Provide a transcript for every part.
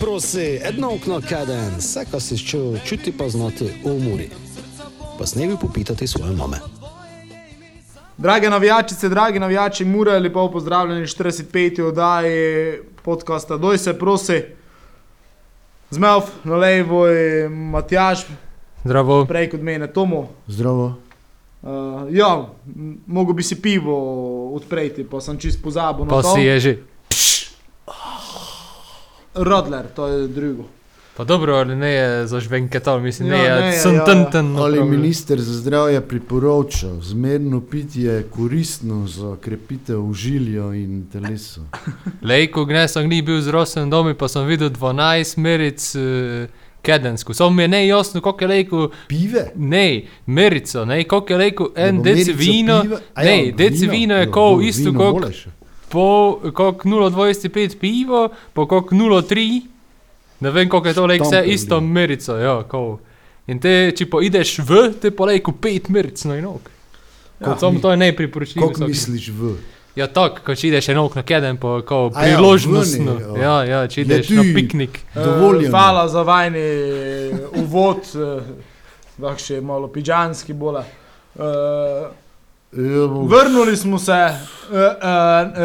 Prosi, edno okno kaden, vse, kar si čutil, čuti pa znati v umori. Pa snevi popitati svoje mame. Drage navijačice, dragi navijači, mura lepo pozdravljeni 45. oddaji podcasta Doj se prosi. Zmev, na levo je Matjaš, Zdravo. prej kot mene Tomo. Zdravo. Uh, ja, mogo bi si pivo odpreti, pa sem čist pozabil na Pa si je že. Rodler, to je drugo. Pa dobro, ali ne je za žvenketal, mislim, ne Ja, ne je, Sem ja. ten ten. Ali minister za zdravje priporoča, zmerno pitje je koristno za krepitev žilja in telesa. Lej, ko gnes sem ni bil z rosem domi, pa sem videl 12 meric uh, kedensko. Samo mi je ne jasno, koliko je lejko. Pive? Ne, merico, ne, koliko je lejko en bo deci merica vino. piva? A Ne, ja, deci vino. vino je Ja, bo isto kot. Po, koliko 0,25 pivo, pa koliko 0,3. Ne vem, koliko je to lejko, vse isto merico, ja, kol. In te, če pa ideš v, te pa lejko 5 meric na enog. Ja, Ja, Samo to je nepriporočljivo. Kako misliš v? Ja, tako, ko če ideš eno na keden, pa kao A ja, priložnostno. ven je, Ja, ja. ja, če Je ideš na piknik. Eh, Hvala za vajni uvod, lahko še malo pižanski bola. Uh, Ja, bo- Vrnili smo se, uh, uh,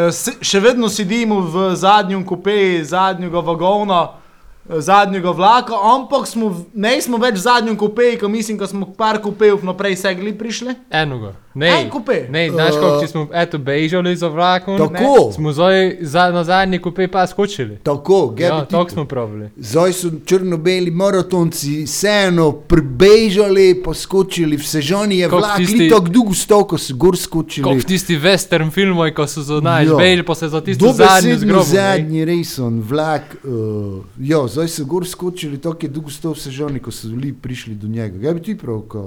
uh, še vedno sedimo v zadnjem kupeju, zadnjega vagona, eh, zadnjega vlaka, ampak smo, ne smo več v zadnjem kupeju, ko mislim, da smo par kupejev naprej segli prišli. Enoga. Ne, En kupe. ne, znaš, kako Eh, smo eto bežali za vlakom, Tako. smo zdaj za, na zadnji kupe pa skočili. Tako, Ja, Gabi, tako smo pravili. Zdaj so črno-beli maratonci vseeno pribežali, poskočili v sežoni, je vlak tisti- tisti... tako dolgo stal, ko so gor skočili. Kot tisti western filmov, ko so zunaj, Ja. bežali pa se za Dobesedno zgrobo. ne. zadnji rejson, vlak. Uh, ja, zdaj so gor skočili, tako dolgo stal v sežoni, ko so bili prišli do njega. Kaj bi ti prav? Ko...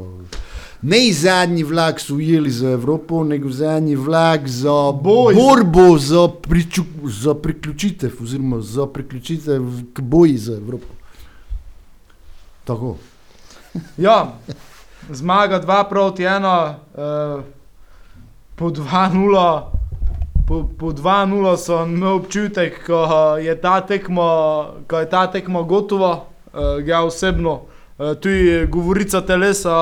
Ne zadnji vlak so ujeli za Evropo, nego zadnji vlak za Boj. borbo za, priču, za priključitev, oziroma za priključitev k boji za Evropo. Tako. Ja, zmaga 2 proti 1, uh, po 2-0. Po, po 2-0 sem imel občutek, ko je ta tekma, ko je ta tekma gotova, uh, ja osebno. Uh, tu je govorica telesa,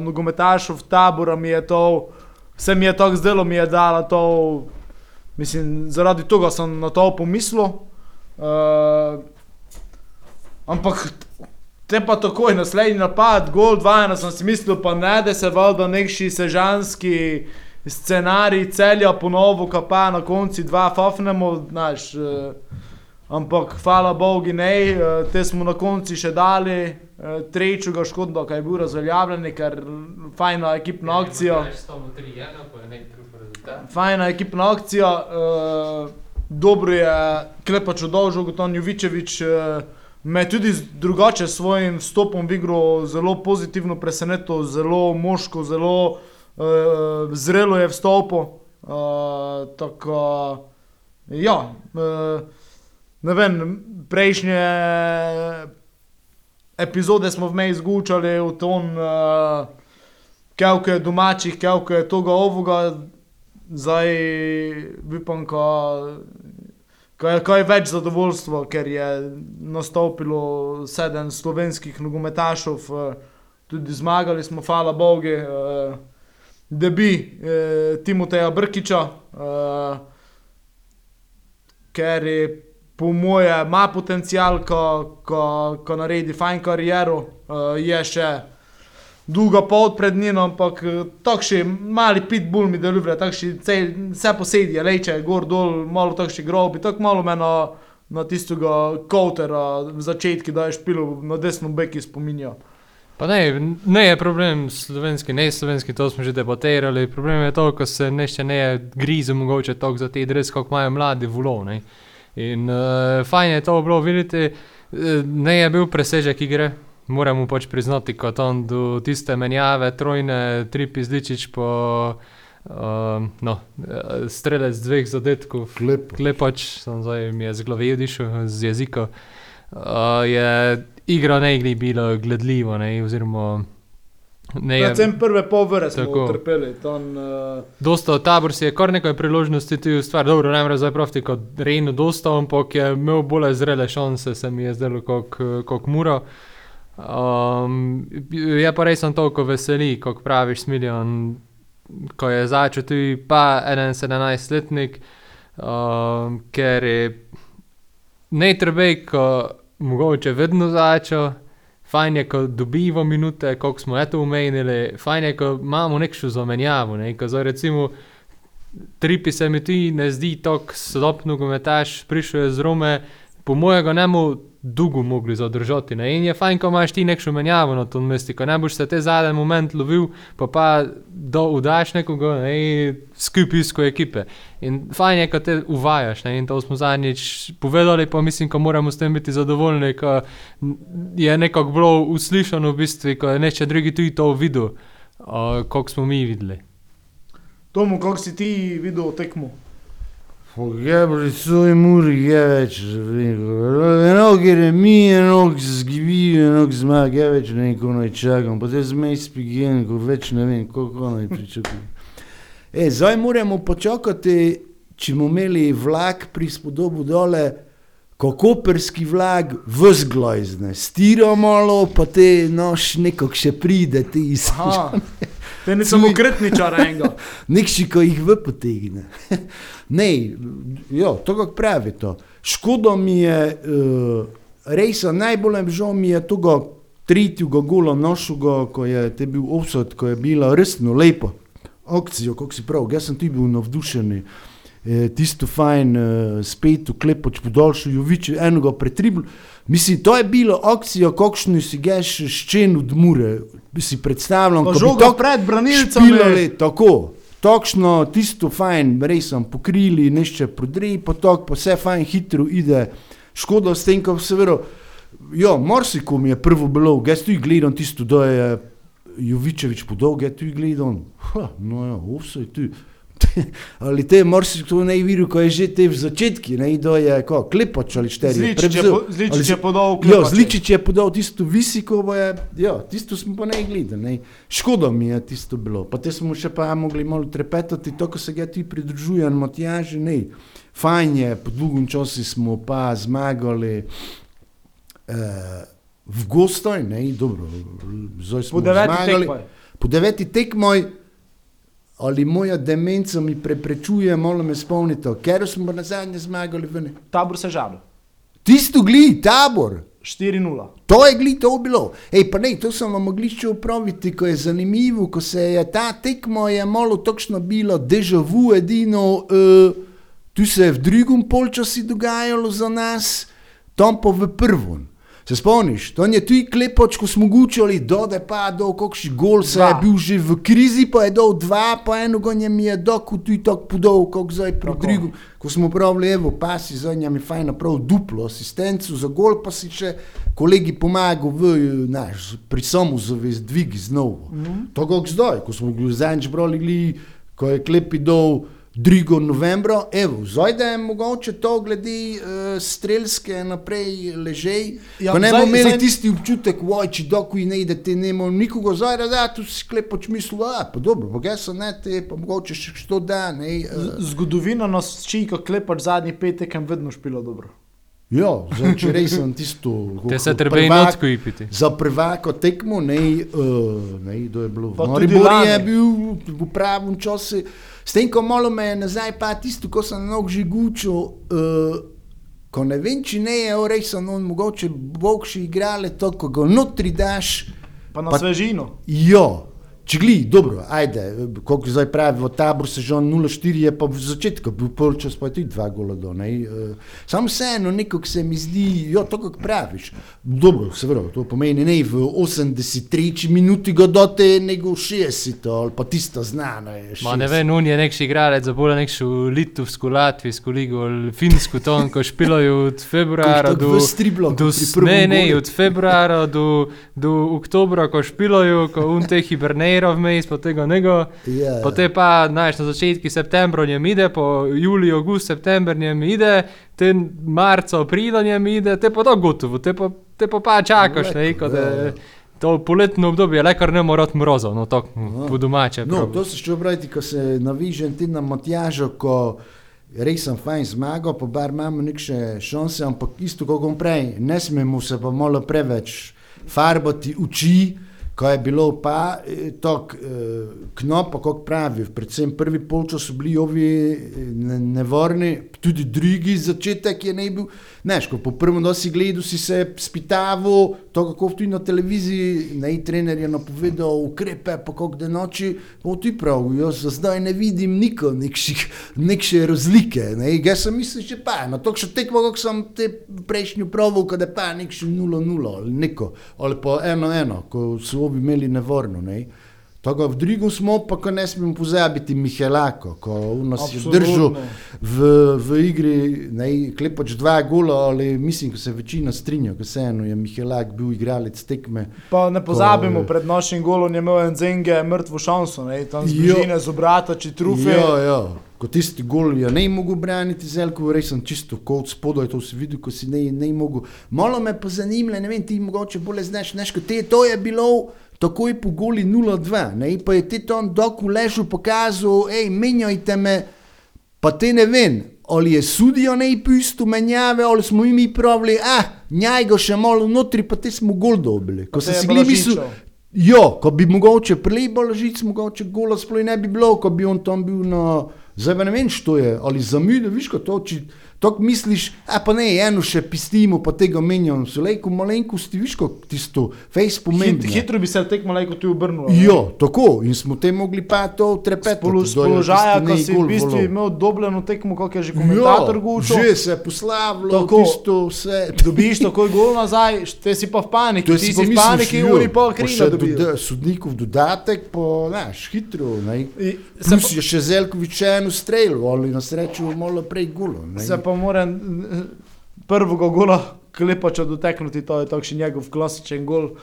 nogometašov tabora mi je to, vse mi je tako zdelo, mi je dala to, mislim, zaradi tega sem na to pomislil. Uh, ampak Te pa takoj naslednji napad, gol 2, sem si mislil, pa ne, da se valjda neki sežanski scenarij celja ponovo, ka pa na konci dva fafnemo, znaš. Eh, ampak hvala Bogu, ne, eh, te smo na konci še dali, eh, trečega škodo, kaj je bil razveljavljen, ker fajna ekipna akcija. Fajna ekipna akcija, uh, dobro je, klepač odolžil, gotovo Jovičevič. Uh, Me je tudi drugače s svojim vstopom v igro zelo pozitivno presenetil, zelo moško, zelo uh, zrelo je vstopil. Uh, tako, ja, uh, ne vem, prejšnje epizode smo vmej izgučali v ton, uh, kako je domačih, kako je toga ovoga, zdaj upam, ko Kaj je, kaj je več zadovoljstva, ker je nastopilo sedem slovenskih nogometašov, eh, tudi zmagali smo, hvala Bogu, eh, debi eh, Timoteja Brkiča, eh, ker je po moje ima potencial, ko, ko, ko naredi fajn kariero, eh, je še dolga pot pred njim, ampak eh, takšni mali pitbull mi deluje, takšni vse posedje, leče, gor dol, malo takšni grobi, tako malo me na, na tistega koutera v začetku, da je špilo na desno beki spominja. Pa ne, ne je problem slovenski, ne slovenski, to smo že debatirali. Problem je to, ko se nešče ne grize mogoče tako za te dres, kako imajo mladi vulov. Ne? In uh, fajn je to bilo videti, eh, ne je bil presežek igre. Moramo pač priznati, kot on do tiste menjave, trojne, tri pizdičič po um, no, strelec dveh zadetkov. Klepo. Klepač, sem zdaj mi je z glave odišel, z jezika. Uh, je igra ne igli bila gledljiva, ne, oziroma Ne, je, Predvsem prve pol ure smo Tako. utrpeli. Ton, uh, dosta tabor si je kar nekaj priložnosti tu ustvar. Dobro, ne morem zdaj praviti kot Rejno dosta, ampak je imel bolj zrele šanse, se mi je zdelo, kot Muro. Um, je pa res sem toliko veseli, kot praviš, Smiljan, ko je začel tudi pa 17-letnik, um, ker je najtrebej, ko mogoče vedno začel. Fajn je, ko dobivamo minute, koliko smo eto umenili, fajn je, ko imamo nekšno zamenjavo. Ne? Ko zdaj recimo Tripi se mi ti ne zdi tako sodobno gometaš, prišel je z Rome, po mojega ne mu dolgo mogli zadržati. Ne? In je fajn, ko imaš ti nekšno menjavo na tom mestu, ko ne boš se te zadnji moment lovil, pa pa do udaš nekoga ne? skupaj iz ekipe. In fajn je, ko te uvajaš. Ne? In to smo zadnjič povedali, pa mislim, ko moramo s tem biti zadovoljni, ko je nekako bilo uslišano v bistvu, ko je neče drugi tudi to videl, uh, koliko smo mi videli. Tomu, kako si ti videl tekmo? Pogrebali so jim uri, je več, eno remi, eno zgibi, eno zmag, je več ne vem, ko naj čakam, pa te zmej spigen, ko več ne vem, koliko naj pričakujem. E, zdaj moramo počakati, če bomo imeli vlak pri spodobu dole, ko koperski vlak vzglojzne, stiro malo, pa te noš nekako še pride, ti iz. Te ne samo kretničar enega. Nekši, ko jih v potegne. ne, jo, to kako pravi to. Škoda mi je, uh, res najbolj žal mi je tega tretjega gola našega, ko je te bil obsod, ko je bila resno lepo. Akcijo, kako si prav, jaz sem ti bil navdušen. E, tisto fajn, e, spet v klepoč podaljšal Jovič, enega pretribl. Mislim, to je bilo akcijo, kakšno si geš ščen od mure. Si predstavljam, Pa ko bi žoga tako pred branilcem. Tako. Točno, tisto fajn, res sem pokrili, nešče prodri, potok, pa vse fajn, hitro ide. Škoda s tem, ko seveda, jo, morsikom je prvo bilo, jaz tu gledam tisto, da je Jovičevič podolg, jaz tu gledam, ha, no ja, vse je tu. ali te morsikom ne videl, ko je že te v začetki, ne, da je, ko, klepač ali šteri. Zličič je, po, zličič je podal Ja, klepače. Zličič je podal tisto visiko, je, ja, tisto smo pa ne gledali. Ne. Škoda mi je tisto bilo. Pa te smo še pa mogli malo trepetati, to, ko se ga ti pridružujem, Matjaži, ne. Fajn je, po dolgem času smo pa zmagali eh, v Gostoj, ne, dobro, zdaj smo Po zmagali. tekmoj. Po deveti tekmoj, ali moja demenca mi preprečuje, malo me spomnite, ker smo na zadnje zmagali v ne. Tabor se žal. Tisto gli, tabor. 4-0. To je gli to bilo. Ej, pa ne, to sem vam mogli še upraviti, ko je zanimivo, ko se je ta tekmo je malo točno bilo, deja vu edino, uh, tu se je v drugem polčasi dogajalo za nas, tam pa v prvem. Se spomniš, to je tu klepoč, ko smo gučali, do da pa do kakšni gol, se je bil že v krizi, pa je dol dva, pa eno gonje mi je doku tu tako podal, kot zdaj pri drugem. Ko smo pravili, evo, pa si za njimi fajn napravil duplo asistenco za gol, pa si še kolegi pomagal v, naš, pri samu zavez dvigi znovu. Mm -hmm. To kot zdaj, ko smo zadnjič brali, ko je klepi dol 2. novembra, evo, zdaj da je mogoče to glede uh, strelske naprej ležej, Ja, ja, ne zdaj- bomo imeli zdaj- tisti občutek, oj, če doku ne ide, te ne moremo nikogo zdaj, da tu si klepoč mislil, a pa dobro, pa gesa ne, te pa mogoče še što da, ne. Uh, Z- Zgodovina nas či, ko klepač zadnji petek, je vedno špilo dobro. Ja, zdaj, če res sem tisto. Te se treba in prvak- odko ipiti. Za prvako tekmo, ne, uh, ne, to je bilo v Pa lani. je bil v pravem času. S tem, ko malo me je nazaj, pa tisto, ko sem nog že gučil, uh, ko ne vem, če ne je, sem on mogoče bog še igrale to, ko ga notri daš. Pa na Pa- svežino. Jo, če gli, dobro, ajde, koliko zdaj pravi, v tabor se že 0-4 je pa v začetku, bil polčas pa tudi dva gola do, ne. Uh, Sam vseeno nekako se mi zdi, jo, to kako praviš. Dobro, seveda, to pomeni ne v 83 minuti ga dote, nego v 60 ali pa tista znana je. Ma ne 60. vem, on je nekši igralec za bolj nekšo litovsko, latvijsko ligo finsko ton, ko špilajo od februara do... v striblo, do ne, ne, od februara do, do oktobra, ko špilajo, ko on te hibernera vmes, pa tega nego. Ja, Pa te pa, znaš, na začetku septembra njem ide, po juliju, august, september njem ide, te marca, aprila njem ide, te pa to gotovo, te pa, te pa, pa čakaš, ne, Lepo, ko ja, te, ja. To poletno obdobje, le kar ne mora od mrozov, no tako Aha. po domače. No, prav. to se še obrati, ko se navižem ti na Matjažo, ko res sem fajn zmagal, pa bar imamo neke šanse, ampak isto kot prej, ne smemo se pa malo preveč farbati oči, ko je bilo pa eh, tako eh, knopa, kot pravi, predvsem prvi polčas so bili ovi eh, ne- nevarni, tudi drugi začetek je ne bil, neš, ko po prvem dosi gledu si se spitaval, to kako tudi na televiziji, ne, trener je napovedal ukrepe, pa kako da noči, o ti prav, jaz za zdaj ne vidim niko, nekše razlike, ne, jaz sem mislil, že pa, na to še tekmo, kako sem te prejšnjo proval, ko da pa nekše 0-0 ali neko, ali pa 1-1, ko so obi imeli nevorno, ne. Tako v drugem smo, pa ko ne smemo pozabiti Mihelako, ko nas je držal v, v igri, ne, klepač dva gola, ali mislim, ko se večina strinja, ko se eno je Mihelak bil igralec tekme. Pa ne pozabimo, Ko- pred našim golom je imel en Zenge mrtvo šanso, ne, tam z Jo. bližine z obrata, če trufe. Ja, ja. Ko tisti gol je ne mogel braniti, zelko, res sem čisto kot spodaj, to si videl, ko si ne, ne mogel. Malo me pa zanima, ne vem, ti mogoče bolje znaš, neš, ko te, to je bilo takoj po goli 0-2, ne, pa je ti tam dok v ležu pokazal, hej, menjajte me, pa te ne vem, ali je sudijo ne pusto menjave, ali smo jim mi pravili, ah, njaj ga še malo notri, pa te smo gol dobili. Ko sem je si Blažičev. mislil, Jo, ko bi mogoče prelebo ležic, mogoče gola sploh ne bi bilo, ko bi on tam bil na... Zdaj ne vem, što je, ali zamide, viš, ko to, či tako misliš, a pa ne, eno še pistimo, pa tega menjam, so lejko malenkosti, viš, ko tisto, face Hit, pomembno. hitro bi se tekmo lajko tu obrnilo. ne. Jo, tako, in smo te mogli pa to trepeti. Polo, z položaja, ko si v bistvu imel dobljeno tekmo, kot je že komentator gučil. Že se je poslavilo, Tako. tisto vse. Dobiš takoj gol nazaj, te si pa v paniki, ti si si v paniki, uri pol pa krila še dobil. doda- Sodnikov dodatek, pa, znaš, hitro, ne. Plus je še Zelkovič eno strelil, ali na srečo malo prej gulo. ne. Pa mora prvega gola klepača doteknuti, to je takšen njegov klasičen gol,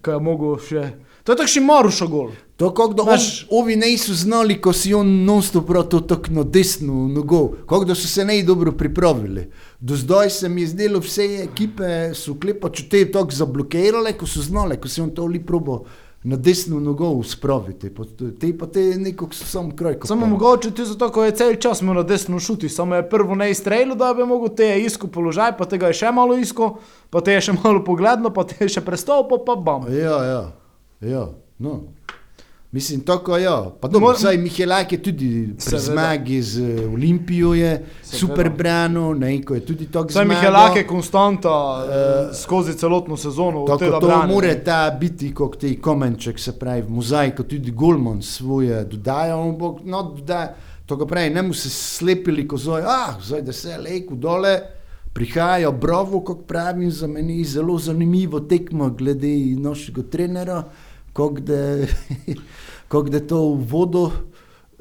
ki je mogel še... To je takšen Marušo gol. To kako da Znaš- on, ovi niso znali, ko si on non-stop to tako desno nogo, kako da so se ne dobro pripravili. Do zdaj se mi je zdelo, vse ekipe so klepač te tako zablokirale, ko so znale, ko si on to li probo na desno nogo spraviti. To- Te pa te nekako so sam kraj. Samo mogoče ti zato, ko je cel čas imel na desno šuti, samo je prvo ne izstrelil, da bi mogel te je isko položaj, pa tega je še malo isko, pa te je še malo pogledno, pa te je še prestal, pa pa bam. Ja, ja, ja. No. Mislim, tako ja. Pa dobro, Moram- saj Mihelak je tudi pri zmagi z eh, Olimpijo je super branil, ne, ko je tudi tako Saj. Mihelak je konstanta uh, skozi celotno sezono. tega to brani, more ta biti, kot ti komenček, se pravi, v mozaiku tudi Golman svoje dodaja, on bo, no, dodaja, to ga pravi, ne mu se slepili, ko zoj, ah, zdaj da se lejku dole, prihaja brovo, kot pravim, za meni zelo zanimivo tekmo glede našega trenera, kako da, kako da to v vodo,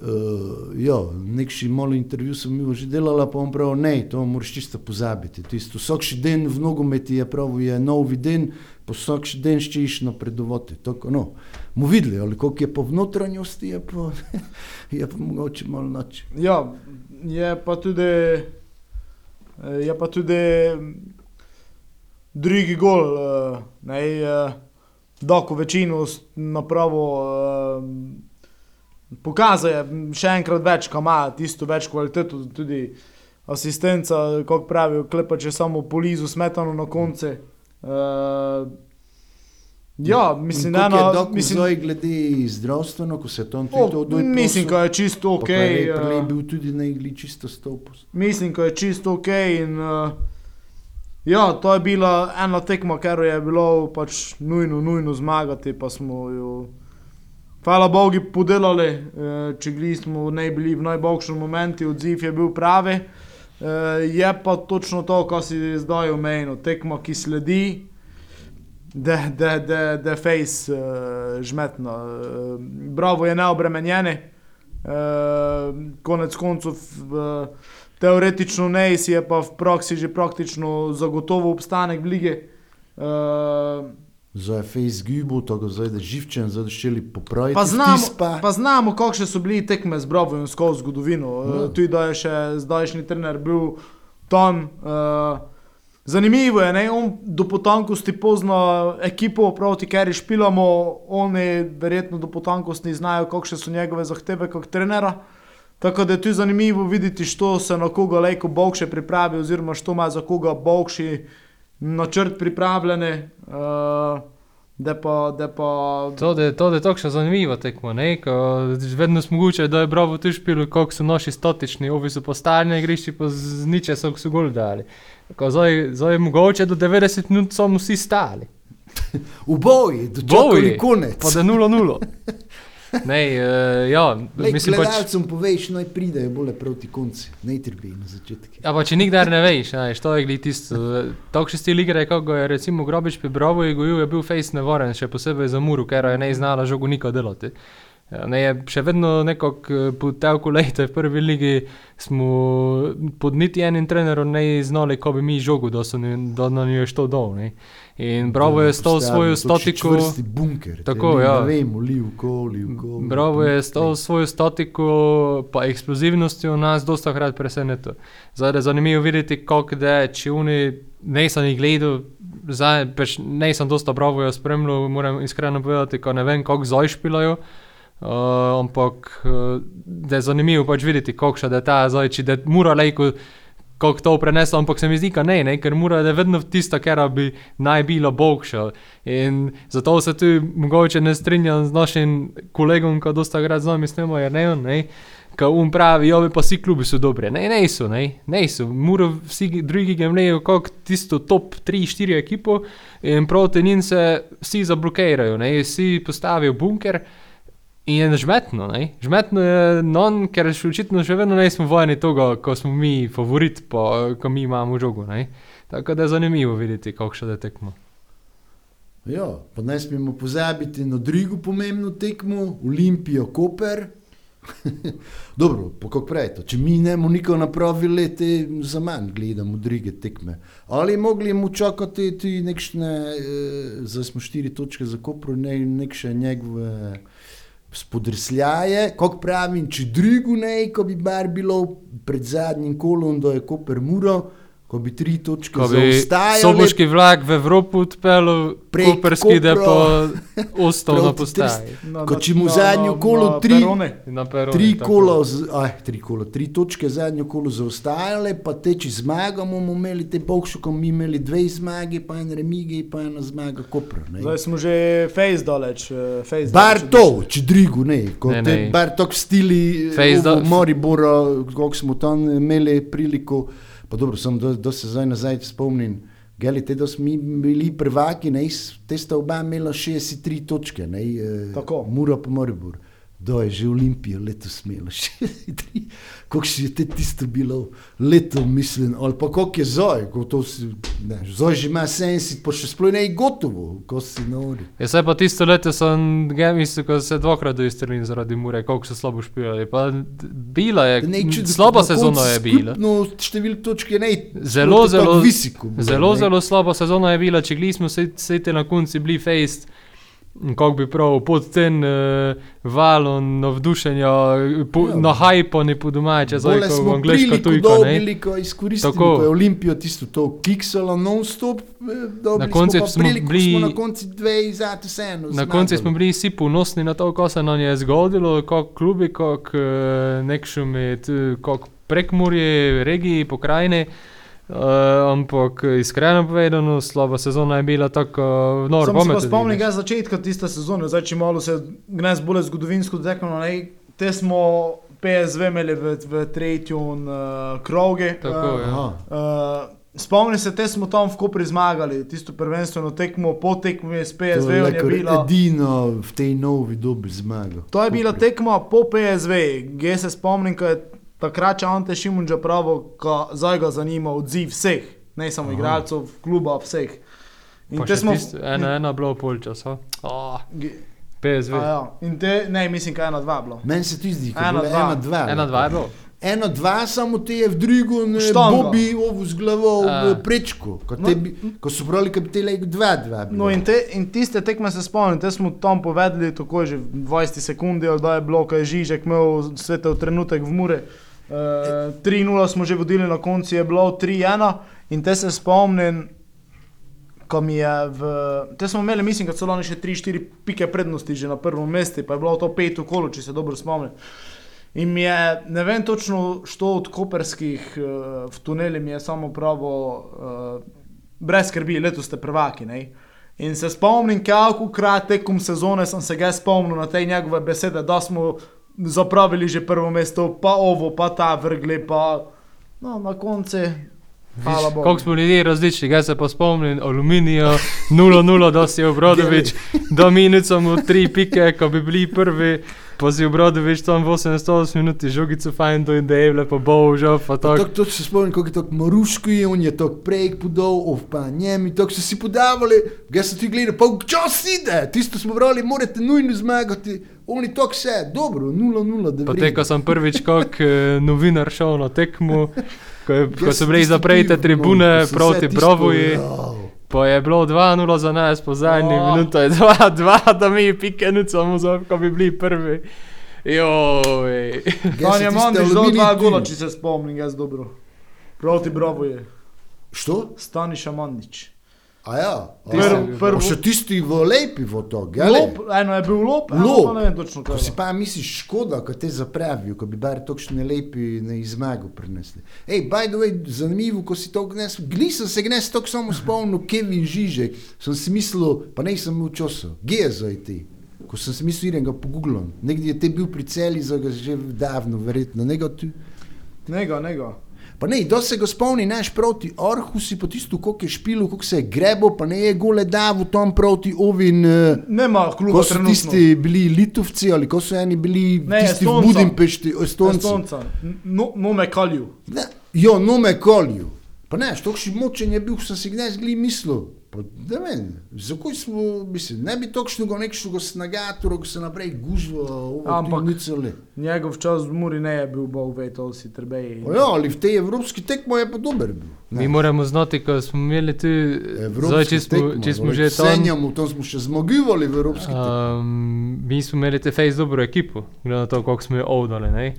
Uh, ja, nekši malo intervju sem imel že delala, pa on pravi, ne, to moraš čisto pozabiti. Tisto, vsak še dan v nogometi je prav, je novi dan, pa vsak še dan ščeš napredovati. Tako, no, mu videli, ali koliko je po vnotranjosti, je pa, je pa mogoče malo noč. Ja, je pa tudi, eh, je pa tudi mm, drugi gol, uh, ne, uh, doko večino s- napravo uh, pokazuje še enkrat več, kam ima tisto več kvaliteto, tudi asistenca, kot pravijo, klepa če samo polizu smetano na konce. Uh, ja, mislim, da je zdaj glede zdravstveno, ko se tam o, tudi odoj mislim, ko je čisto ok. Eh, je bil tudi na igli čisto stopus. Mislim, da je čisto ok. In, uh, ja, to je bila ena tekma, ker je bilo pač nujno, nujno zmagati, pa smo jo, hvala Bogu, podelali. Uh, če gli smo ne bili v najboljšem momentu, odziv je bil pravi. Uh, je pa točno to, kar si zdaj omenil, tekma, ki sledi. Da, da, da, da face uh, žmetno. Uh, bravo je neobremenjeni. Uh, konec koncev, uh, teoretično ne, si je pa v praksi že praktično zagotovo obstanek lige. Uh, je face gubo, tako zdaj živčen, zdaj šeli popraviti. pa, znamo, pa. pa znamo, kakšne so bili tekme z Bravojem skozi zgodovino. Ja. Uh, tudi da je še zdajšnji trener bil tam. Uh, Zanimivo je, ne? on do potankosti pozna ekipo, proti kateri špilamo, oni verjetno do potankosti znajo, kakšne so njegove zahteve kot trenera. Tako da je tu zanimivo videti, što se na koga lejko Bogše pripravi, oziroma što ima za koga Bogši načrt pripravljene. Uh, da pa, da pa To, da to, da je tako zanimivo tekmo, vedno smo mogoče, da je bravo tu špil, kako so naši statični, ovi so postavljeni na igrišču, pa z niče so, so gol dali. Ko zdaj, zdaj je mogoče do 90 minut so vsi stali. V boji, do Boji, konec. Pa da 0-0. Ne, uh, ja, Lej, mislim pač. gledalcem poveš, naj pridejo bolje proti konci, ne trpi na začetku. Ja, pa če nikdar ne veš, ne, što je glih tisto. Tako še stil igre, kako je recimo Grobič pri Brovu je gojil, je bil face nevaren, še posebej za Muru, ker je ne znala žogo niko delati. Ja, Ne, je še vedno nekako po telku leta v prvi ligi smo pod niti enim trenerom ne znali, ko bi mi žogo, da, so da nam je što dol. Ne. In Bravo je stal svojo statiko. Čvrsti bunker. Tako, ne, ja. Ne vem, livko, livko. Bravo je stal svojo statiko, pa eksplozivnostjo nas dosta krat presenetil. Zdaj je zanimivo videti, kako da je, če oni nisem jih gledal, zdaj pač nisem dosta bravo jo spremljal, moram iskreno povedati, ko ne vem, kako zdaj špilajo. Uh, ampak uh, da je zanimivo pač videti, da je ta zdaj, če da mora lejko, kako to preneslo, ampak se mi zdi, da ne, ne, ker mora da vedno tista, kar bi naj bilo boljša. In zato se tu mogoče ne strinjam z našim kolegom, ki dosta krat z nami snema, jer ne ne. Ko um pravi, jo pa vsi klubi so dobri. Ne, ne so, ne, ne so. Mora vsi drugi gemlejo kot tisto top 3-4 ekipo in proti njim se vsi zablokirajo, ne, vsi postavijo bunker. In je žmetno, ne? žmetno je non, ker še očitno še vedno nismo vojni tega, ko smo mi favorit, pa ko mi imamo žogo. Ne? Tako da je zanimivo videti, kako še da tekmo. Ja, pa ne smemo pozabiti na drugo pomembno tekmo, Olimpijo Koper. Dobro, kako pravite, če mi ne bomo nikoli napravili, te za manj gledamo druge tekme. Ali mogli mu čakati tudi nekšne, eh, zdaj smo štiri točke za Kopro, ne, nekše njegove spodrsljaje, kako pravim, če drugo ne, ko bi bar bilo pred zadnjim kolom, da je Koper muro, ko bi tri točke Ko bi zaostajali. soboški vlak v Evropo odpeljal, koperski, da pa ostal na postaji. na, Ko če mu zadnjo kolo tri- perone. Tri z- aj, tri kola, tri točke zadnjo kolo zaostajale, pa te, če zmagamo, bomo imeli te bokšukom, mi imeli dve zmage, pa en remige, pa ena zmaga kopra. ne. Zdaj smo že face daleč. eh, face Bar daleč. to, če drigo, ne, ko Ne, te ne. bar tok stili, Fejs v do- Moribora, kako smo tam imeli priliko, pa dobro, sem do, do se zdaj nazaj spomnim. Gali, te, da smo mi bili prvaki, ne, s- te sta oba imela 63 točke, ne, eh, Tako. Mura pa Moribor. Do je že Olimpija letos imela 63. Kako si je te tisto bilo leto, mislim, ali pa kako je zdaj, ko to si, ne, zdaj že ima 70, pa še sploh ne je gotovo, ko si nori. Ja, saj pa tisto leto sem mislil, ko se dvakrat doistrelil zaradi Mure, koliko so slabo špijali. Pa bila je, Ne, če- slaba na sezona je bila. skupno število točk je ne. Zelo, zelo, visoko. bilo, zelo, ne. zelo slaba sezona je bila, če gli smo se, se te na koncu bili fejst. Kako bi prav pod ten uh, valom navdušenja, po, Ja. na hajponi po domače, zdaj ko v angliško tujko. ne. dobili, ko izkoristimo, Tako. ko je Olimpijo tisto to kiksalo non-stop, eh, Na koncu smo smo bili- smo na koncu dve zate vseeno. Na koncu smo bili vsi ponosni na to, ko se nam je zgodilo, kako klubi, kako uh, nekšumi, kako prekmurje, regiji, pokrajine. Uh, ampak iskreno povedano, slaba sezona je bila tako uh, Sam se normalna. spomnim ga začetka tiste sezone, zdaj če malo se gnes bolj zgodovinsko dotaknemo, ne, te smo PSV imeli v, v tretjem uh, krogu. Tako, uh, ja. Uh, Spomnim se, te smo tam v Kopri zmagali, tisto prvenstveno tekmo, po tekmi s To PSV je je lekar bilo. edino v tej novi dobi zmagal. To je bila tekma po PSV, gdje se spomnim, ko je takrat če Ante Šimunča pravo, ko zdaj ga zanima odziv vseh, ne samo Aha. igralcev, kluba, vseh. In Pa te še smo. tisto, ena, ena bilo polčas, oh, Ge- PSV. A Ja. In te, ne, mislim, kaj ena, dva bilo. Meni se ti zdi, da je Ena, dva. ena, dva. Ena, dva je bilo. Eno, dva, samo te je v drugo, ne Štango. bobi ovu z glavo A. v prečku. Ko, No. te bi, ko so pravili, da bi te lego dva, dva. bilo. No in, te, in tiste tekme se spomnim, te smo tam povedali, tako že v 20 sekundi, ali da je bilo, ko je Žižek imel svetel trenutek v Mure. Uh, 3-0 smo že vodili, na koncu je bilo 3-1 in te se spomnim, ko mi je v... Te smo imeli, mislim, da lani še 3-4 pike prednosti že na prvem mestu, pa je bilo to pet v kolu, če se dobro spomnim. In mi je, ne vem točno, što od koperskih uh, v tuneli mi je samo pravo, uh, brez skrbi, letos ste prvaki. Ne? In se spomnim, kako krat tekom sezone sem se ga spomnil na te njegove besede, da smo zapravili že prvo mesto, pa ovo, pa ta vrgli, pa no, na koncu. Bogu. Kako smo ljudje različni, jaz se pa spomnim Aluminijo, 0-0, da si je Obrodovič, do minuto mu tri pike, ko bi bili prvi, pa si Obrodovič tam 88 minut, žogico fajn do ideje, lepo božal, pa tako. Tako to se spomnim, kako je to Maruško je, on je to prej podal, ov pa njemi, tako so si podavali, ga so ti gledali, pa čas ide, tisto smo brali, morate nujno zmagati, oni to vse, dobro, 0-0, da Potem, ko sem prvič kot eh, novinar šel na tekmo, ko, je, ko so bili zaprete tribune proti Brovoji, pa je bilo 2-0 za nas, po zadnji O. minuti je 2-2, da mi pike nucamo, ko bi bili prvi. Joj. On je Mondi zdal dva gola, če se spomnim, jaz dobro. Proti Bravo je, Što? Staniša Mandić. A ja, a, Tisti je Prv, bil pa prvo, še tisti v lepi v to, gledaj. lop, eno je bil lop, eno Lop. ne vem točno kaj. si pa misliš, škoda, ko te zapravijo, ko bi bar tokšne lepi na izmago prinesli. Ej, by the way, zanimivo, ko si to gnes, nisem se gnes tako samo spomnil, Kevin Žižek, sem si mislil, pa ne sem imel časa, gezo je ti. Ko sem si mislil, idem ga pogooglom. Nekdje je te bil pri celi, za ga že davno, verjetno. Nego tu. Nego, nego. Pa ne, da se ga spomni naš proti Orhusi, pa tisto, koliko je špilo, koliko se je grebo, pa ne je gole davu tam proti Ovin. Uh, Nema kluba Ko so trenutno. tisti bili Litovci ali ko so eni bili Ne, tisti v Estonca. Budimpešti, Estonci. Estonca. No, no me kalju. Ne, Jo, no me kolijo. Pa ne, što še močen je bil, sem si gnes gli mislil. Pa, da vem, zakaj smo, mislim, ne bi tokšnega nekšnega snagatora, ko se naprej gužva, ti nicele. Njegov čas v Muri ne je bil, bog ve, to si trebeji. Ja, ali v tej evropski tekmo je pa dober bil. Mi moramo znati, ko smo imeli tu, zdaj, Evropski če smo, če smo že tam. Senjamo, tam smo še zmagivali v evropski tekmi. Um, mi smo imeli te fejs dobro ekipo, glede na to, koliko smo jo ovdali.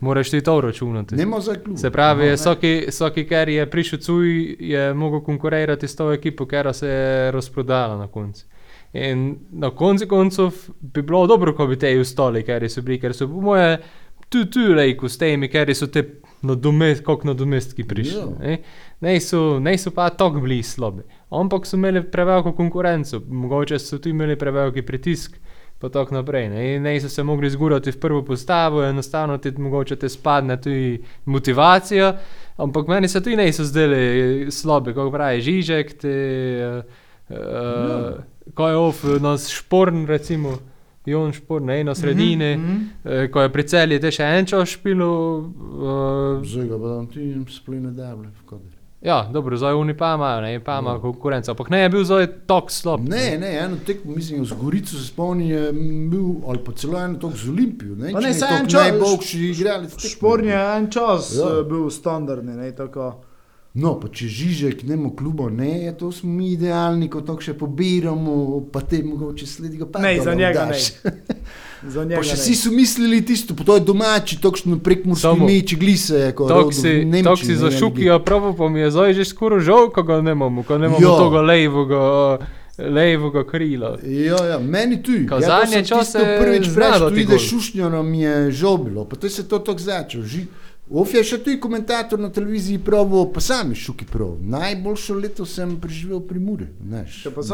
Moraš ti to računati. Nemo za klub. Se pravi, Aha, ne. vsaki, vsaki, ker je prišel cuj, je mogel konkurirati s to ekipo, ker se je razprodala na koncu. In na koncu koncev bi bilo dobro, ko bi te ustali, ker so bili, ker so po moje tu, tu lejku s temi, ker so te nadomest, kot nadomestki prišli. Ja. Ne? Ne so, ne so pa tako bili slabi. Ampak so imeli preveliko konkurenco, mogoče so tu imeli preveliki pritisk. Pa tako naprej. Ne, In ne so se mogli zgurati v prvo postavo, enostavno ti mogoče te spadne tudi motivacija, ampak meni se tudi ne so zdeli slabi, kako pravi Žižek, te, uh, uh, ko je off, nas šporn, recimo, Jon šporn, ne na sredini, mm -hmm. uh, ko je pri celju te še en čas špilo. Uh, Zdaj ga pa tam ti spline dable. v koder. Ja, dobro, zdaj oni pa imajo, ne, pa imajo konkurenco, ampak ne je bil zdaj tako slab. Ne, ne, eno tekmo, mislim, z Gorico se spomnim, je bil, ali pa celo eno tok z Olimpijo. Ne, Pa ne, če je saj tok en čas- najboljši igralec. tekme. Šporn je en čas Ja. ja. bil standardni, ne tako. No, pa če Žižek nemo klubo, ne, je to smo mi idealni, ko to še pobiramo, pa te mogoče sledi ga pa. Ne, za njega ne. daš. Za Pa njega še vsi so mislili tisto, to je domači, tokšno prekmurski Samo- meč, glise, ko Tako si, zašukijo, pravo pa mi je zdaj že skoraj žal, ko ga nemamo, ko nemamo Ja. tega levega, levega krila. Ja, ja, meni tudi. Ko Ja, to zadnje sem čase tisto prvič prej, tu ide gol. šušnjo, nam je žobilo, pa to je se to tako začelo. Ži... Of je še tudi komentator na televiziji pravo, pa sam je šuki prav. Najboljšo leto sem preživel pri Muri. Ja,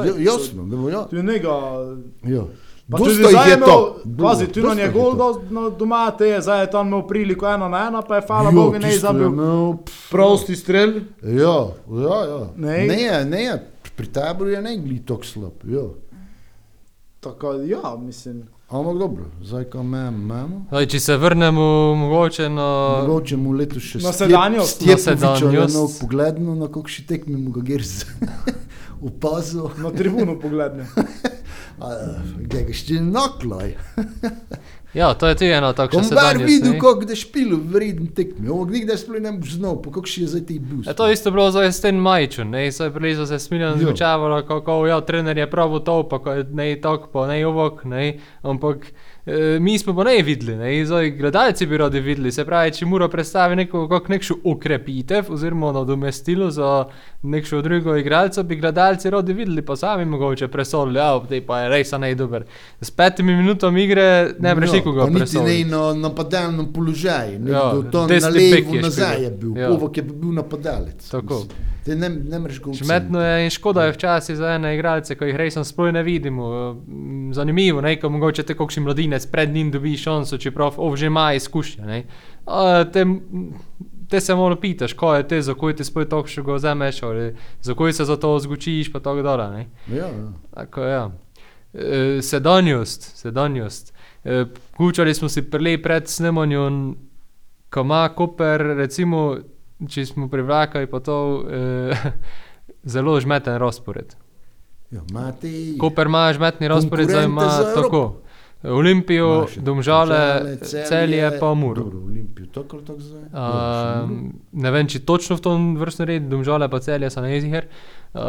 Ja, Jasno, da bo ja. Tu je njega. Ja. Pa Dosta tudi jih zdaj je to. pazi, tu na Dosta jih je do, no, doma, te je, zdaj je tam imel priliko eno na eno, pa je hvala Jo, Bogu ne je zabil. Prosti strel. Ja, ja, ja. Ne. Ne, je, ne, je. pri taboru je ne gli tako slab. Ja. Tako, ja, mislim. Ampak dobro, zdaj ko imamo. Če se vrnemo mogoče na... Mogoče mu letos še Na sedanjost. Na Stjepoviča je sedanjost. nov pogledno, na kakšni tekmi mu ga gerz opazil. Na tribuno pogledne. Ga je še naklaj. Ja, to je tudi ena takšna Bom bar sedanjost. videl, kako da špilo vreden tekmi. Ovo nikdar sploh ne boš znal, pa kako še je zdaj ti bil. Ja, to je isto bilo zdaj s tem Majčem, ne, saj prilizo se smiljan Jo. zvučavalo, kako ja, trener je pravo to, pa je ne tako, pa ne ovok, ne, ampak E, mi smo pa ne videli, ne? in zdaj gledalci bi radi videli. Se pravi, če mora predstaviti neko, kako nekšno ukrepitev oziroma nadomestilo za nekšno drugo igralca, bi gledalci radi videli, pa sami mogoče presodili, ja, te pa je res ne dober. S petimi minutami igre ne breš No, pa niti ne na napadalnem položaju, Ja, ja, to na levo nazaj je bil, Ja. ja. Povok je bil napadalec. Tako. Mislim. Te ne, ne mreš ga Šmetno je in škoda je včasih za ene igralce, ko jih res sploh ne vidimo. Zanimivo je, ko mogoče te kakšen mladinec pred njim dobi šanso, čeprav ov že ima izkušnje. ne. A, Te, te se malo pitaš, ko je te, za koj ti spoj tako še ga vzameš, ali za koj se za to zgučiš, pa tako dalje. ne. Ja, ja. Tako, ja. E, sedanjost, sedanjost. E, Kučali smo si prele pred snemanjem, ko ima Koper, recimo, če smo privlakali, pa to e, zelo žmeten razpored. Koper ima žmetni razpored, zdaj ima tako. Olimpijo, Imaš Domžale, celje pa Muro. Dobro, Olimpijo, tako ali tako zdaj. Uh, ne vem, če točno v tom vrstnem redu, domžale pa celje so neziger. Uh,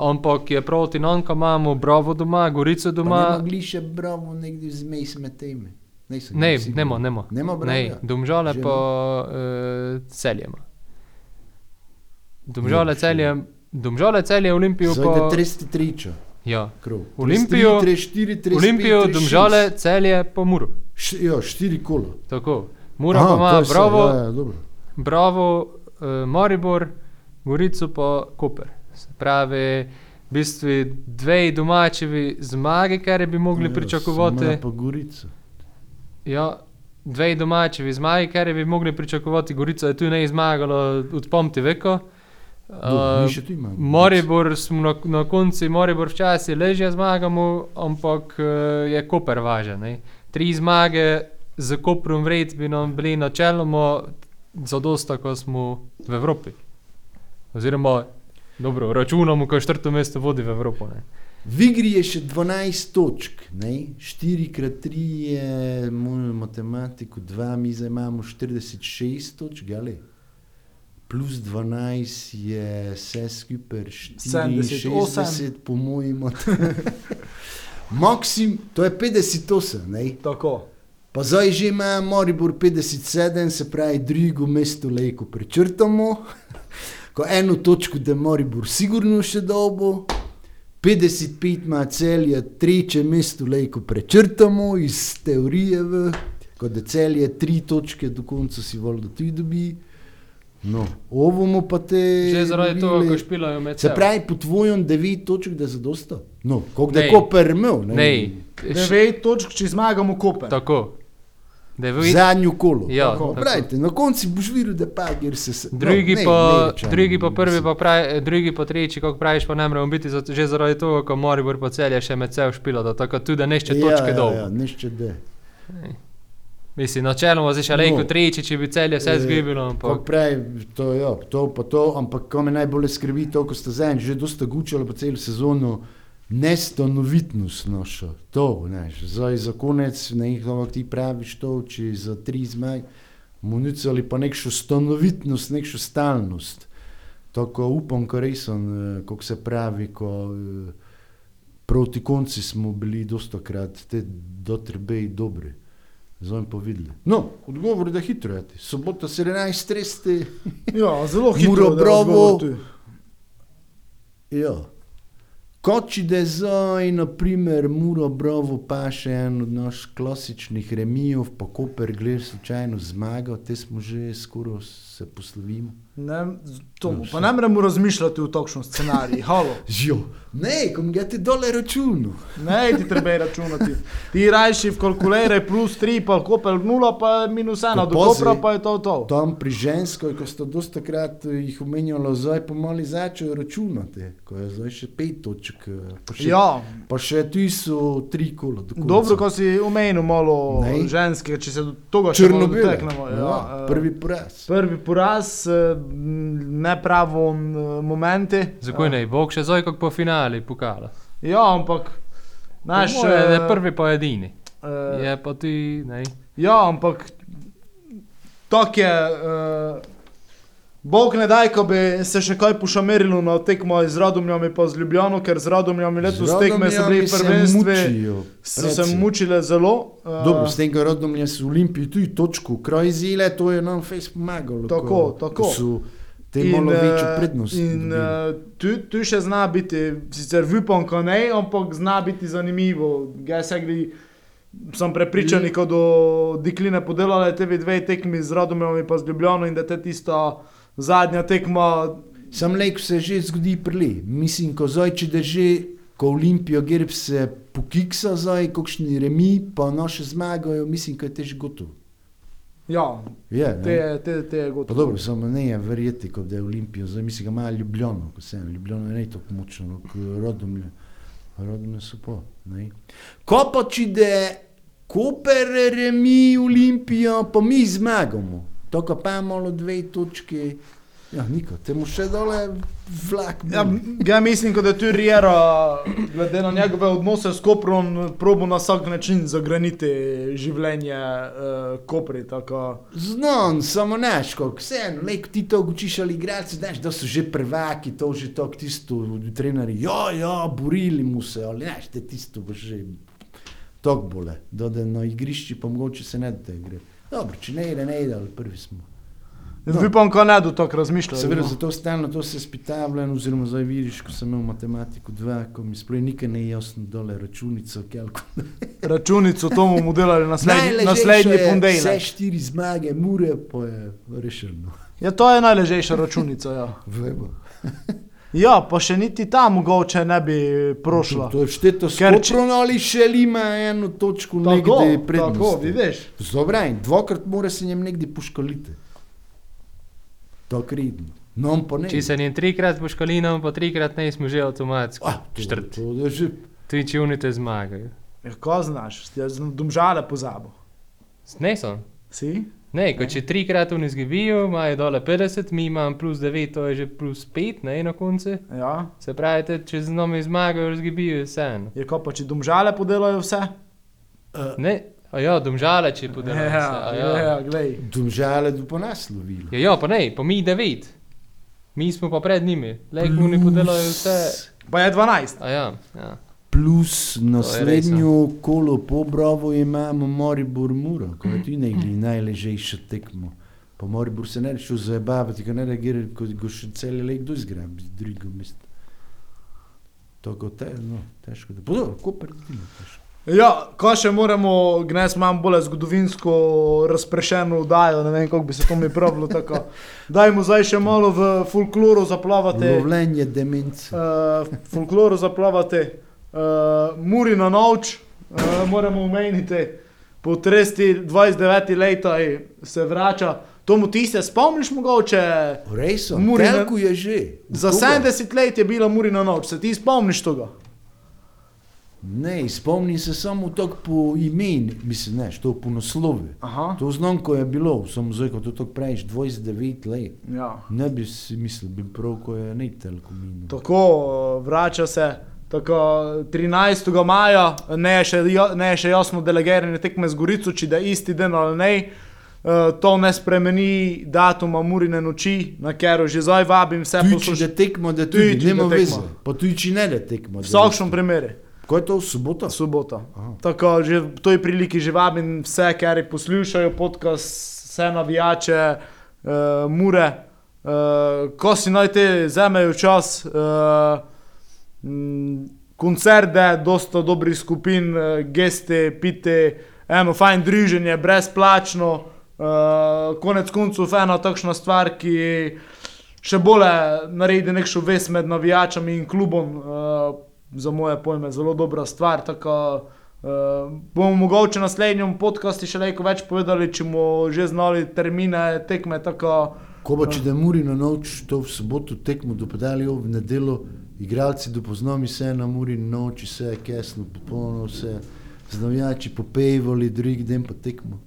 ampak je proti nam, ko imamo Bravo doma, Gorico ne doma. mogli še bravo nekdje zmej med temi. Nisem Ne, sigurno. nemo, nemo. Nema bravo. Ne, domžale pa uh, celje. ima. Domžale celje, domžale celje, Olimpijo Zdaj je pa. 33 Ja. krov. Olimpijo- 34, 35, Olimpijo, 36. domžale, celje pa Muro. Š, ja, štiri kola. Tako. Mura Aha, pa ima je Bravo, Ja, ja, dobro. Bravo, uh, Maribor, Gorico pa Koper. Se pravi, v bistvu dve domačevi zmage, kar bi mogli Ja, pričakovati. Pa Gorica. Ja, dve domačevi zmagi, kar bi mogli pričakovati. Gorica je tu ne zmagala od pomti veko. Uh, imamo. Moribor smo na, na koncu, Moribor včasih ležje zmagamo, ampak uh, je Koper važen. Ne? Tri zmage z Koprom vred bi nam bili načeloma zadosta, ko smo v Evropi. Oziroma, dobro, računamo, ko četrto mesto vodi v Evropo. Ne? V igri je še 12 točk, 4 krat 3 je moj matematiko, 2 mi zdaj imamo 46 točk, ali? Plus 12 je vse skupaj 78. 64, po mojem. Maksim, to je 58, ne? Tako. Pa zdaj že ima Moribor 57, se pravi, drugo mesto lejko prečrtamo, ko eno točko, da Moribor sigurno še dolgo. 55 ima celje, tretje mesto lejko prečrtamo iz teorije, v, ko da celje tri točke do konca si da tudi dobi. No, ovo mu pa te. Že zaradi tega, ko špilajo med Se sabo. pravi, po tvojem 9 točk, da je zadosta. No, kako da je Koper imel. Ne, š- Devet točk, če zmagamo Koper. tako. Devet, Zadnjo kolo. Ja, tako. tako. Pravite, na koncu boš videl, da pa kjer se se. Drugi, no, ne, pa, ne drugi pa prvi, pa pravi, drugi pa tretji, kako praviš, pa ne moremo biti za, že zaradi tega, ko Moribor pa celje še med seboj špila, da tako tudi nešče točke ja, dolgo. Ja, ja, nešče de. Mislim, načeloma zdaj še lejko No. tretji, če bi celje vse Eh, zgibilo, ampak pravi, to je ja, to, pa to, ampak ko me najbolj skrbi, to, ko ste zdaj že dosta gučali po celo sezono, nestanovitnost naša. To, neš, zdaj za konec, ne kako ti praviš to, če za tri zmage, munico ali pa nekšo stanovitnost, nekšo stalnost. Tako upam, ko resen, eh, kako se pravi, ko eh, proti konci smo bili dosta krat, te dotrebej dobri. Zdaj bomo pa videli. No, odgovor je, da hitro je. Sobota 17, 30. Ja, zelo hitro. Tu. Ja. Da je zdaj, naprimer, Muro Bravo pa še en od naših klasičnih remijev, pa Koper gleda slučajno zmagal, te smo že skoraj se poslovimo. Ne, to, No, pa ne moremo razmišljati v takšnem scenariju. Žjo, ne, kom ga ti dole računu. Ne, ti treba računati. Ti rajši vkalkuliraj plus 3, pa kopel 0, pa minus 1, Pa do kopra pa je to to. Tam pri ženskoj, ko ste dosta krat eh, jih omenjali, zdaj pa mali začejo računati, ko je zdaj še pet točk. eh, Pa še, Ja, pa še tu so tri kola. do konca. dobro, ko si omenil malo Ne. ženske, če se do toga še Črno-bele. dotaknemo. Ja, Ja, eh, prvi poraz. prvi poraz, eh, ne pravo momenti. zakaj ne? Bog še zdaj, kako po finali pokala. Ja, ampak. Naš, je eh, prvi pa edini. eh, Je pa ti, ne. Ja, ampak tako je. Uh, Bog ne daj, ko bi se še kaj pošamerilo na tekmo z Radomljami pa z Ljubljano, ker z Radomljami letos tekme so bili prvenstve, so se mučile zelo. eh, Dobro, s tem, ko Radomlje so v Olimpiji tudi točko kraj zile, to je nam fejs pomagalo. Tako, ko, tako. Ko so te malo eh, večjo prednost. In uh, tu, tu še zna biti, sicer vipom, ko ne, ampak zna biti zanimivo. Jaz se gre, sem prepričan, ko do Dikline podelale te dve tekmi z Radomljami pa z Ljubljano in da te tista zadnja tekma. Sam lek se že zgodi prili. Mislim, ko zdaj, če da že, ko Olimpijo gerb se pokiksa zdaj, kakšni remi, pa naše zmagajo, mislim, ko je tež gotovo. Ja, Je, te, je- te, te je Pa gotovo. dobro, samo ne je verjeti, kot da je Olimpijo, zdaj mislim, da ima Ljubljano, ko se Ljubljano je ne tako močno, kot Rodomlje. Rodomlje so pa, ne. Ko pa če da Koper remi Olimpijo, pa mi zmagamo. To pa malo dve točke. Ja, niko, temu še dole vlak. Ja, ja, mislim, kot da tu Riera, glede na njegove odnose s Koprom, probo na vsak način zagraniti življenje uh, Kopri. Tako. Znam, samo neš, kako vseeno, lek ti to učiš ali igralci, znaš, da so že prvaki, to že tako tisto, trenerji, ja, ja, borili mu se, ali neš, te tisto bo že tako bole, da da na igrišči pa mogoče se ne da igre. Dobro, če ne ide, ne ide, ali prvi smo. No. Vipom, ko ne do tako razmišljati. Seveda, no. zato stalno to se spitavljam, oziroma zdaj vidiš, ko sem imel matematiko 2, ko mi sploh nikaj ne jasno dole računico, kelko. Računico to bomo delali naslednji, naslednji je Vse ponedeljek. štiri zmage, mure, pa je rešeno. Ja, to je najležejša računica. Ja. Vemo. Ja, pa še niti ta mogoče ne bi prošla. To je šteto Ker če- skopro, ali še ima eno točko Tako, nekde prednosti. tako, vidiš. Dobro, in dvakrat mora se njem nekde poškoliti. To kridno. No, pa ne. Če se njen trikrat poškolinom, pa trikrat ne smo že avtomatsko. Ah, to, Četrt. to je že Tri čunite zmagajo. Ja, ko znaš, jaz sem domžale pozabil. Ne so. Si? Ne, ko če trikrat oni zgibijo, imajo dole 50, mi imamo plus 9, to je že plus 5, ne na koncu. Ja. Se pravi, te, če z nami zmagajo, zgibijo je vseeno. Je ko pa če domžale podelajo vse? Ne, a ja, domžale, če podelajo vse. Ja, a ja, ja glej. domžale do po nas lovili. Ja, ja, pa ne, pa mi 9. Mi smo pa pred njimi, le oni podelajo vse. Pa je 12. A ja, ja. Plus no. naslednjo kolo po Bravo imamo Moribor Muro, ko je tudi nekaj najležejša tekmo. Pa Moribor se ne rečeš zabavati, ko ne reagira, ko go še cel lek do izgram, z drugo mesto. Tako te, no, težko da. Podobno, ko predvidimo težko. Ja, ko še moramo, gnes imam bolj zgodovinsko razprešeno vdajo, ne vem, kako bi se to mi pravilo tako. Dajmo zdaj še malo v folkloru zaplavati. Lovljenje demence. Uh, folkloru zaplavati. Uh, Muri na noč, uh, moramo omeniti, po 29 letih se vrača. Tomu ti se spomniš mogoče? Rejso, Muri na- Telku je že. Za Oktober. 70 let je bila Muri na noč, se ti spomniš tega? Ne, spomnim se samo tako po imenu, mislim, ne, to po naslovu. To znam, ko je bilo, samo zdaj, ko to tako praviš, 29 let. Ja. Ne bi si mislil, bi prav, ko je ne telko minil. Tako uh, vrača se. Tako 13. maja, ne je še, ja- ne je še jasno delegirane tekme z Gorico, če da je isti dan ali ne. Uh, to ne spremeni datuma Murine noči, na katero že zdaj vabim vse Tuji, če poslušalce. da tekmo, da tudi da tekmo. veze. Pa tuji, če ne da tekmo. Vsakšen primer, Ko je to sobota. Aha. Tako, že v toj priliki že vabim vse, ki poslušajo podcast, vse navijače, uh, mure, uh, ko si naj te vzamejo čas, uh, koncerte, dosta dobrih skupin, uh, geste, pite, eno fajn druženje, brezplačno, uh, konec koncev ena takšna stvar, ki še bolje naredi nekšo vez med navijačami in klubom. Uh, za moje pojme zelo dobra stvar. Tako, uh, bomo mogoče v naslednjem podkastu še nekaj več povedali, če bomo že znali termine tekme. Tako, Ko pa če da muri na noč, to v soboto tekmo dopedalijo v nedelo, igralci dopoznami se na muri na noč, vse je kesno, popolno vse, znavijači popevali, drugi dan pa tekmo.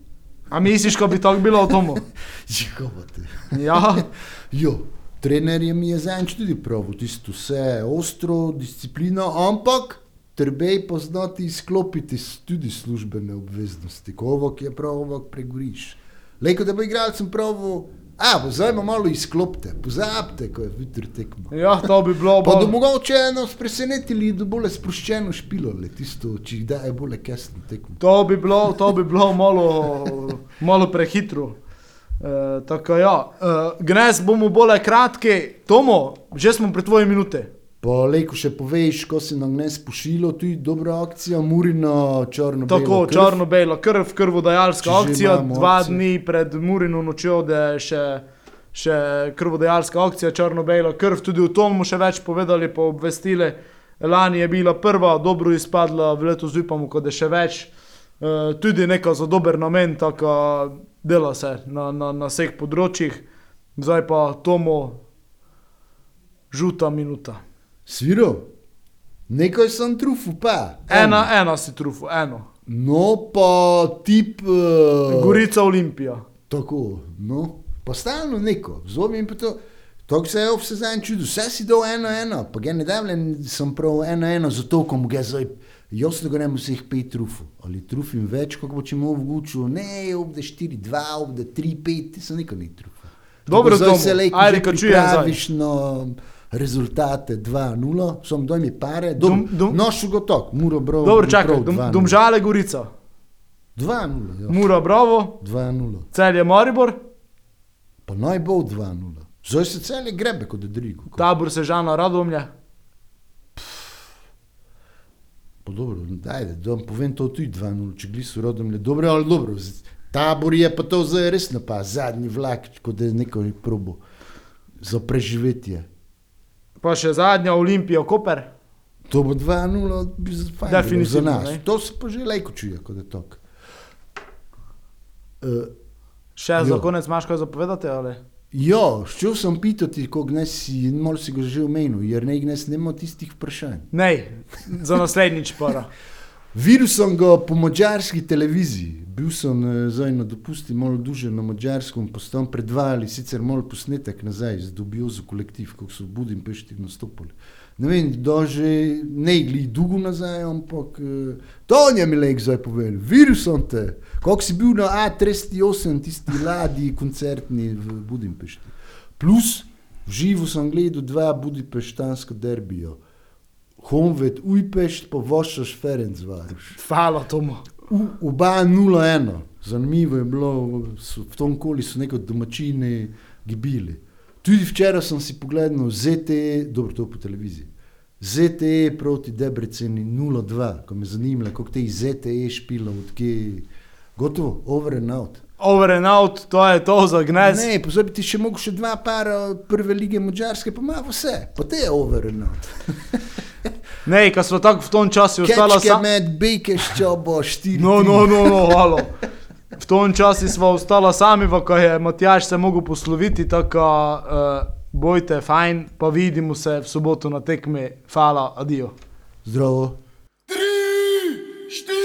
a misliš, ko bi tako bilo v tomu? Žigovate. Ja, Jo, trener je mi je zanj tudi prav, tisto vse ostro, disciplino, ampak treba je poznati izklopiti tudi službene obveznosti. Ko ovok je prav, ovok pregoriš. Lejko, da bo igralcem prav, A, bo zdaj malo izklopite, pozabite, ko je jutri tekmo. Ja, to bi bilo Pa da bolj... mogoče nas presenetili, da bolj sproščeno špilo, le tisto, če jih daje bolj kesno tekmo. To bi bilo, to bi bilo malo, malo prehitro. E, tako ja, e, gnes bomo bolj kratki. Tomo, že smo pri tvoji minuti. Pa lejko še poveš, ko si nam ne spošilo, tu je dobra akcija, Murino, črno. Tako, črno-belo, krv, krvodajalska Če akcija, dva akcijo. dni pred Murino nočjo, da je še, še krvodajalska akcija, črno-belo, krv, tudi o tom bomo še več povedali, pa obvestili. Lani je bila prva, dobro izpadla, v letu zupamo, da je še več. E, tudi nekaj za dober namen, tako dela se na, na, na vseh področjih. Zdaj pa Tomo, žuta minuta. Sviro, nekaj sem trufu, pa. Ena, ena si trufu, eno. No, pa tip. Uh, Gorica Olimpija. Tako, no, pa stalno neko, zobim pa to. To se je vse zadnje čudo, vse si dal eno, eno, pa ga ne davljen, sem prav eno, eno, zato kom ga zdaj, jaz da grem vseh pet trufov, ali trufim več, kako bo če mu vgučil, ne, obde 4, 2, obde 3, 5, sem nekaj ni trufov. Dobro, zdaj Tomo, se lejko ajde, že rezultate 2-0, sem doj mi pare, Dom- dom, dom- dom, nošu gotok, muro bravo. Dobro, čakaj, dom, domžale Gorica. 2-0, ja. Mura Bravo, 2-0. celje Maribor, Pa naj bo 2-0. Zdaj se cele grebe kot Drigo. tabor Sežana Radomlje. Pa dobro, dajde, da vam povem to tudi 2-0, če glisu rodom le dobro, ali dobro. Tabor je pa to zdaj res napad, zadnji vlak, kot da je neko probo za preživetje. Pa še zadnja Olimpija Koper. To bo 2-0, bi z- fajn bilo za nas. ne. To se pa že lajko čuje, kot je tok. Uh, Še za Jo. konec imaš kaj zapovedati? Ali? ja, šel sem pitati, ko gnes si, malo si ga že omenil, jer ne gnes nema tistih vprašanj. Ne, za naslednjič para. Videl sem ga po mačarski televiziji, bil sem eh, zdaj na dopusti, malo duže na mačarskem, pa sem tam predvajali sicer malo posnetek nazaj, zdobil za kolektiv, ko so v Budimpešti nastopili. Ne vem, da že ne igli dolgo nazaj, ampak eh, to je mi lek zdaj povedal. Videl sem te, kako si bil na A38, tisti ladji koncertni v Budimpešti. Plus, v živo sem gledal dva budimpeštanska derbija. Honved, Ujpešt, pa Vošaš Ferencvaruš. Hvala, Tomo. U- Oba 0-1, zanimivo je bilo, so, v tom koli so neko domačine gibili. Tudi včeraj sem si pogledal ZTE, dobro to po televiziji. ZTE proti Debreceni 0-2, ko me zanima, kako te ZTE špila, odkje, gotovo, over and out. Over and out, to je to za gnes. Ne, pozabi ti še mogo še dva para prve lige Mačarske, pa ima vse, pa te je over and out. Ne, ko smo tako v tom času ostala Kečke sama. med bejke ščobo, štiri. No, tri. no, no, no, halo. V tom času smo ostala sami, ko je Matjaš se mogel posloviti, tako uh, bojte, fajn, pa vidimo se v soboto na tekmi. Hvala, adijo. Zdravo. Doj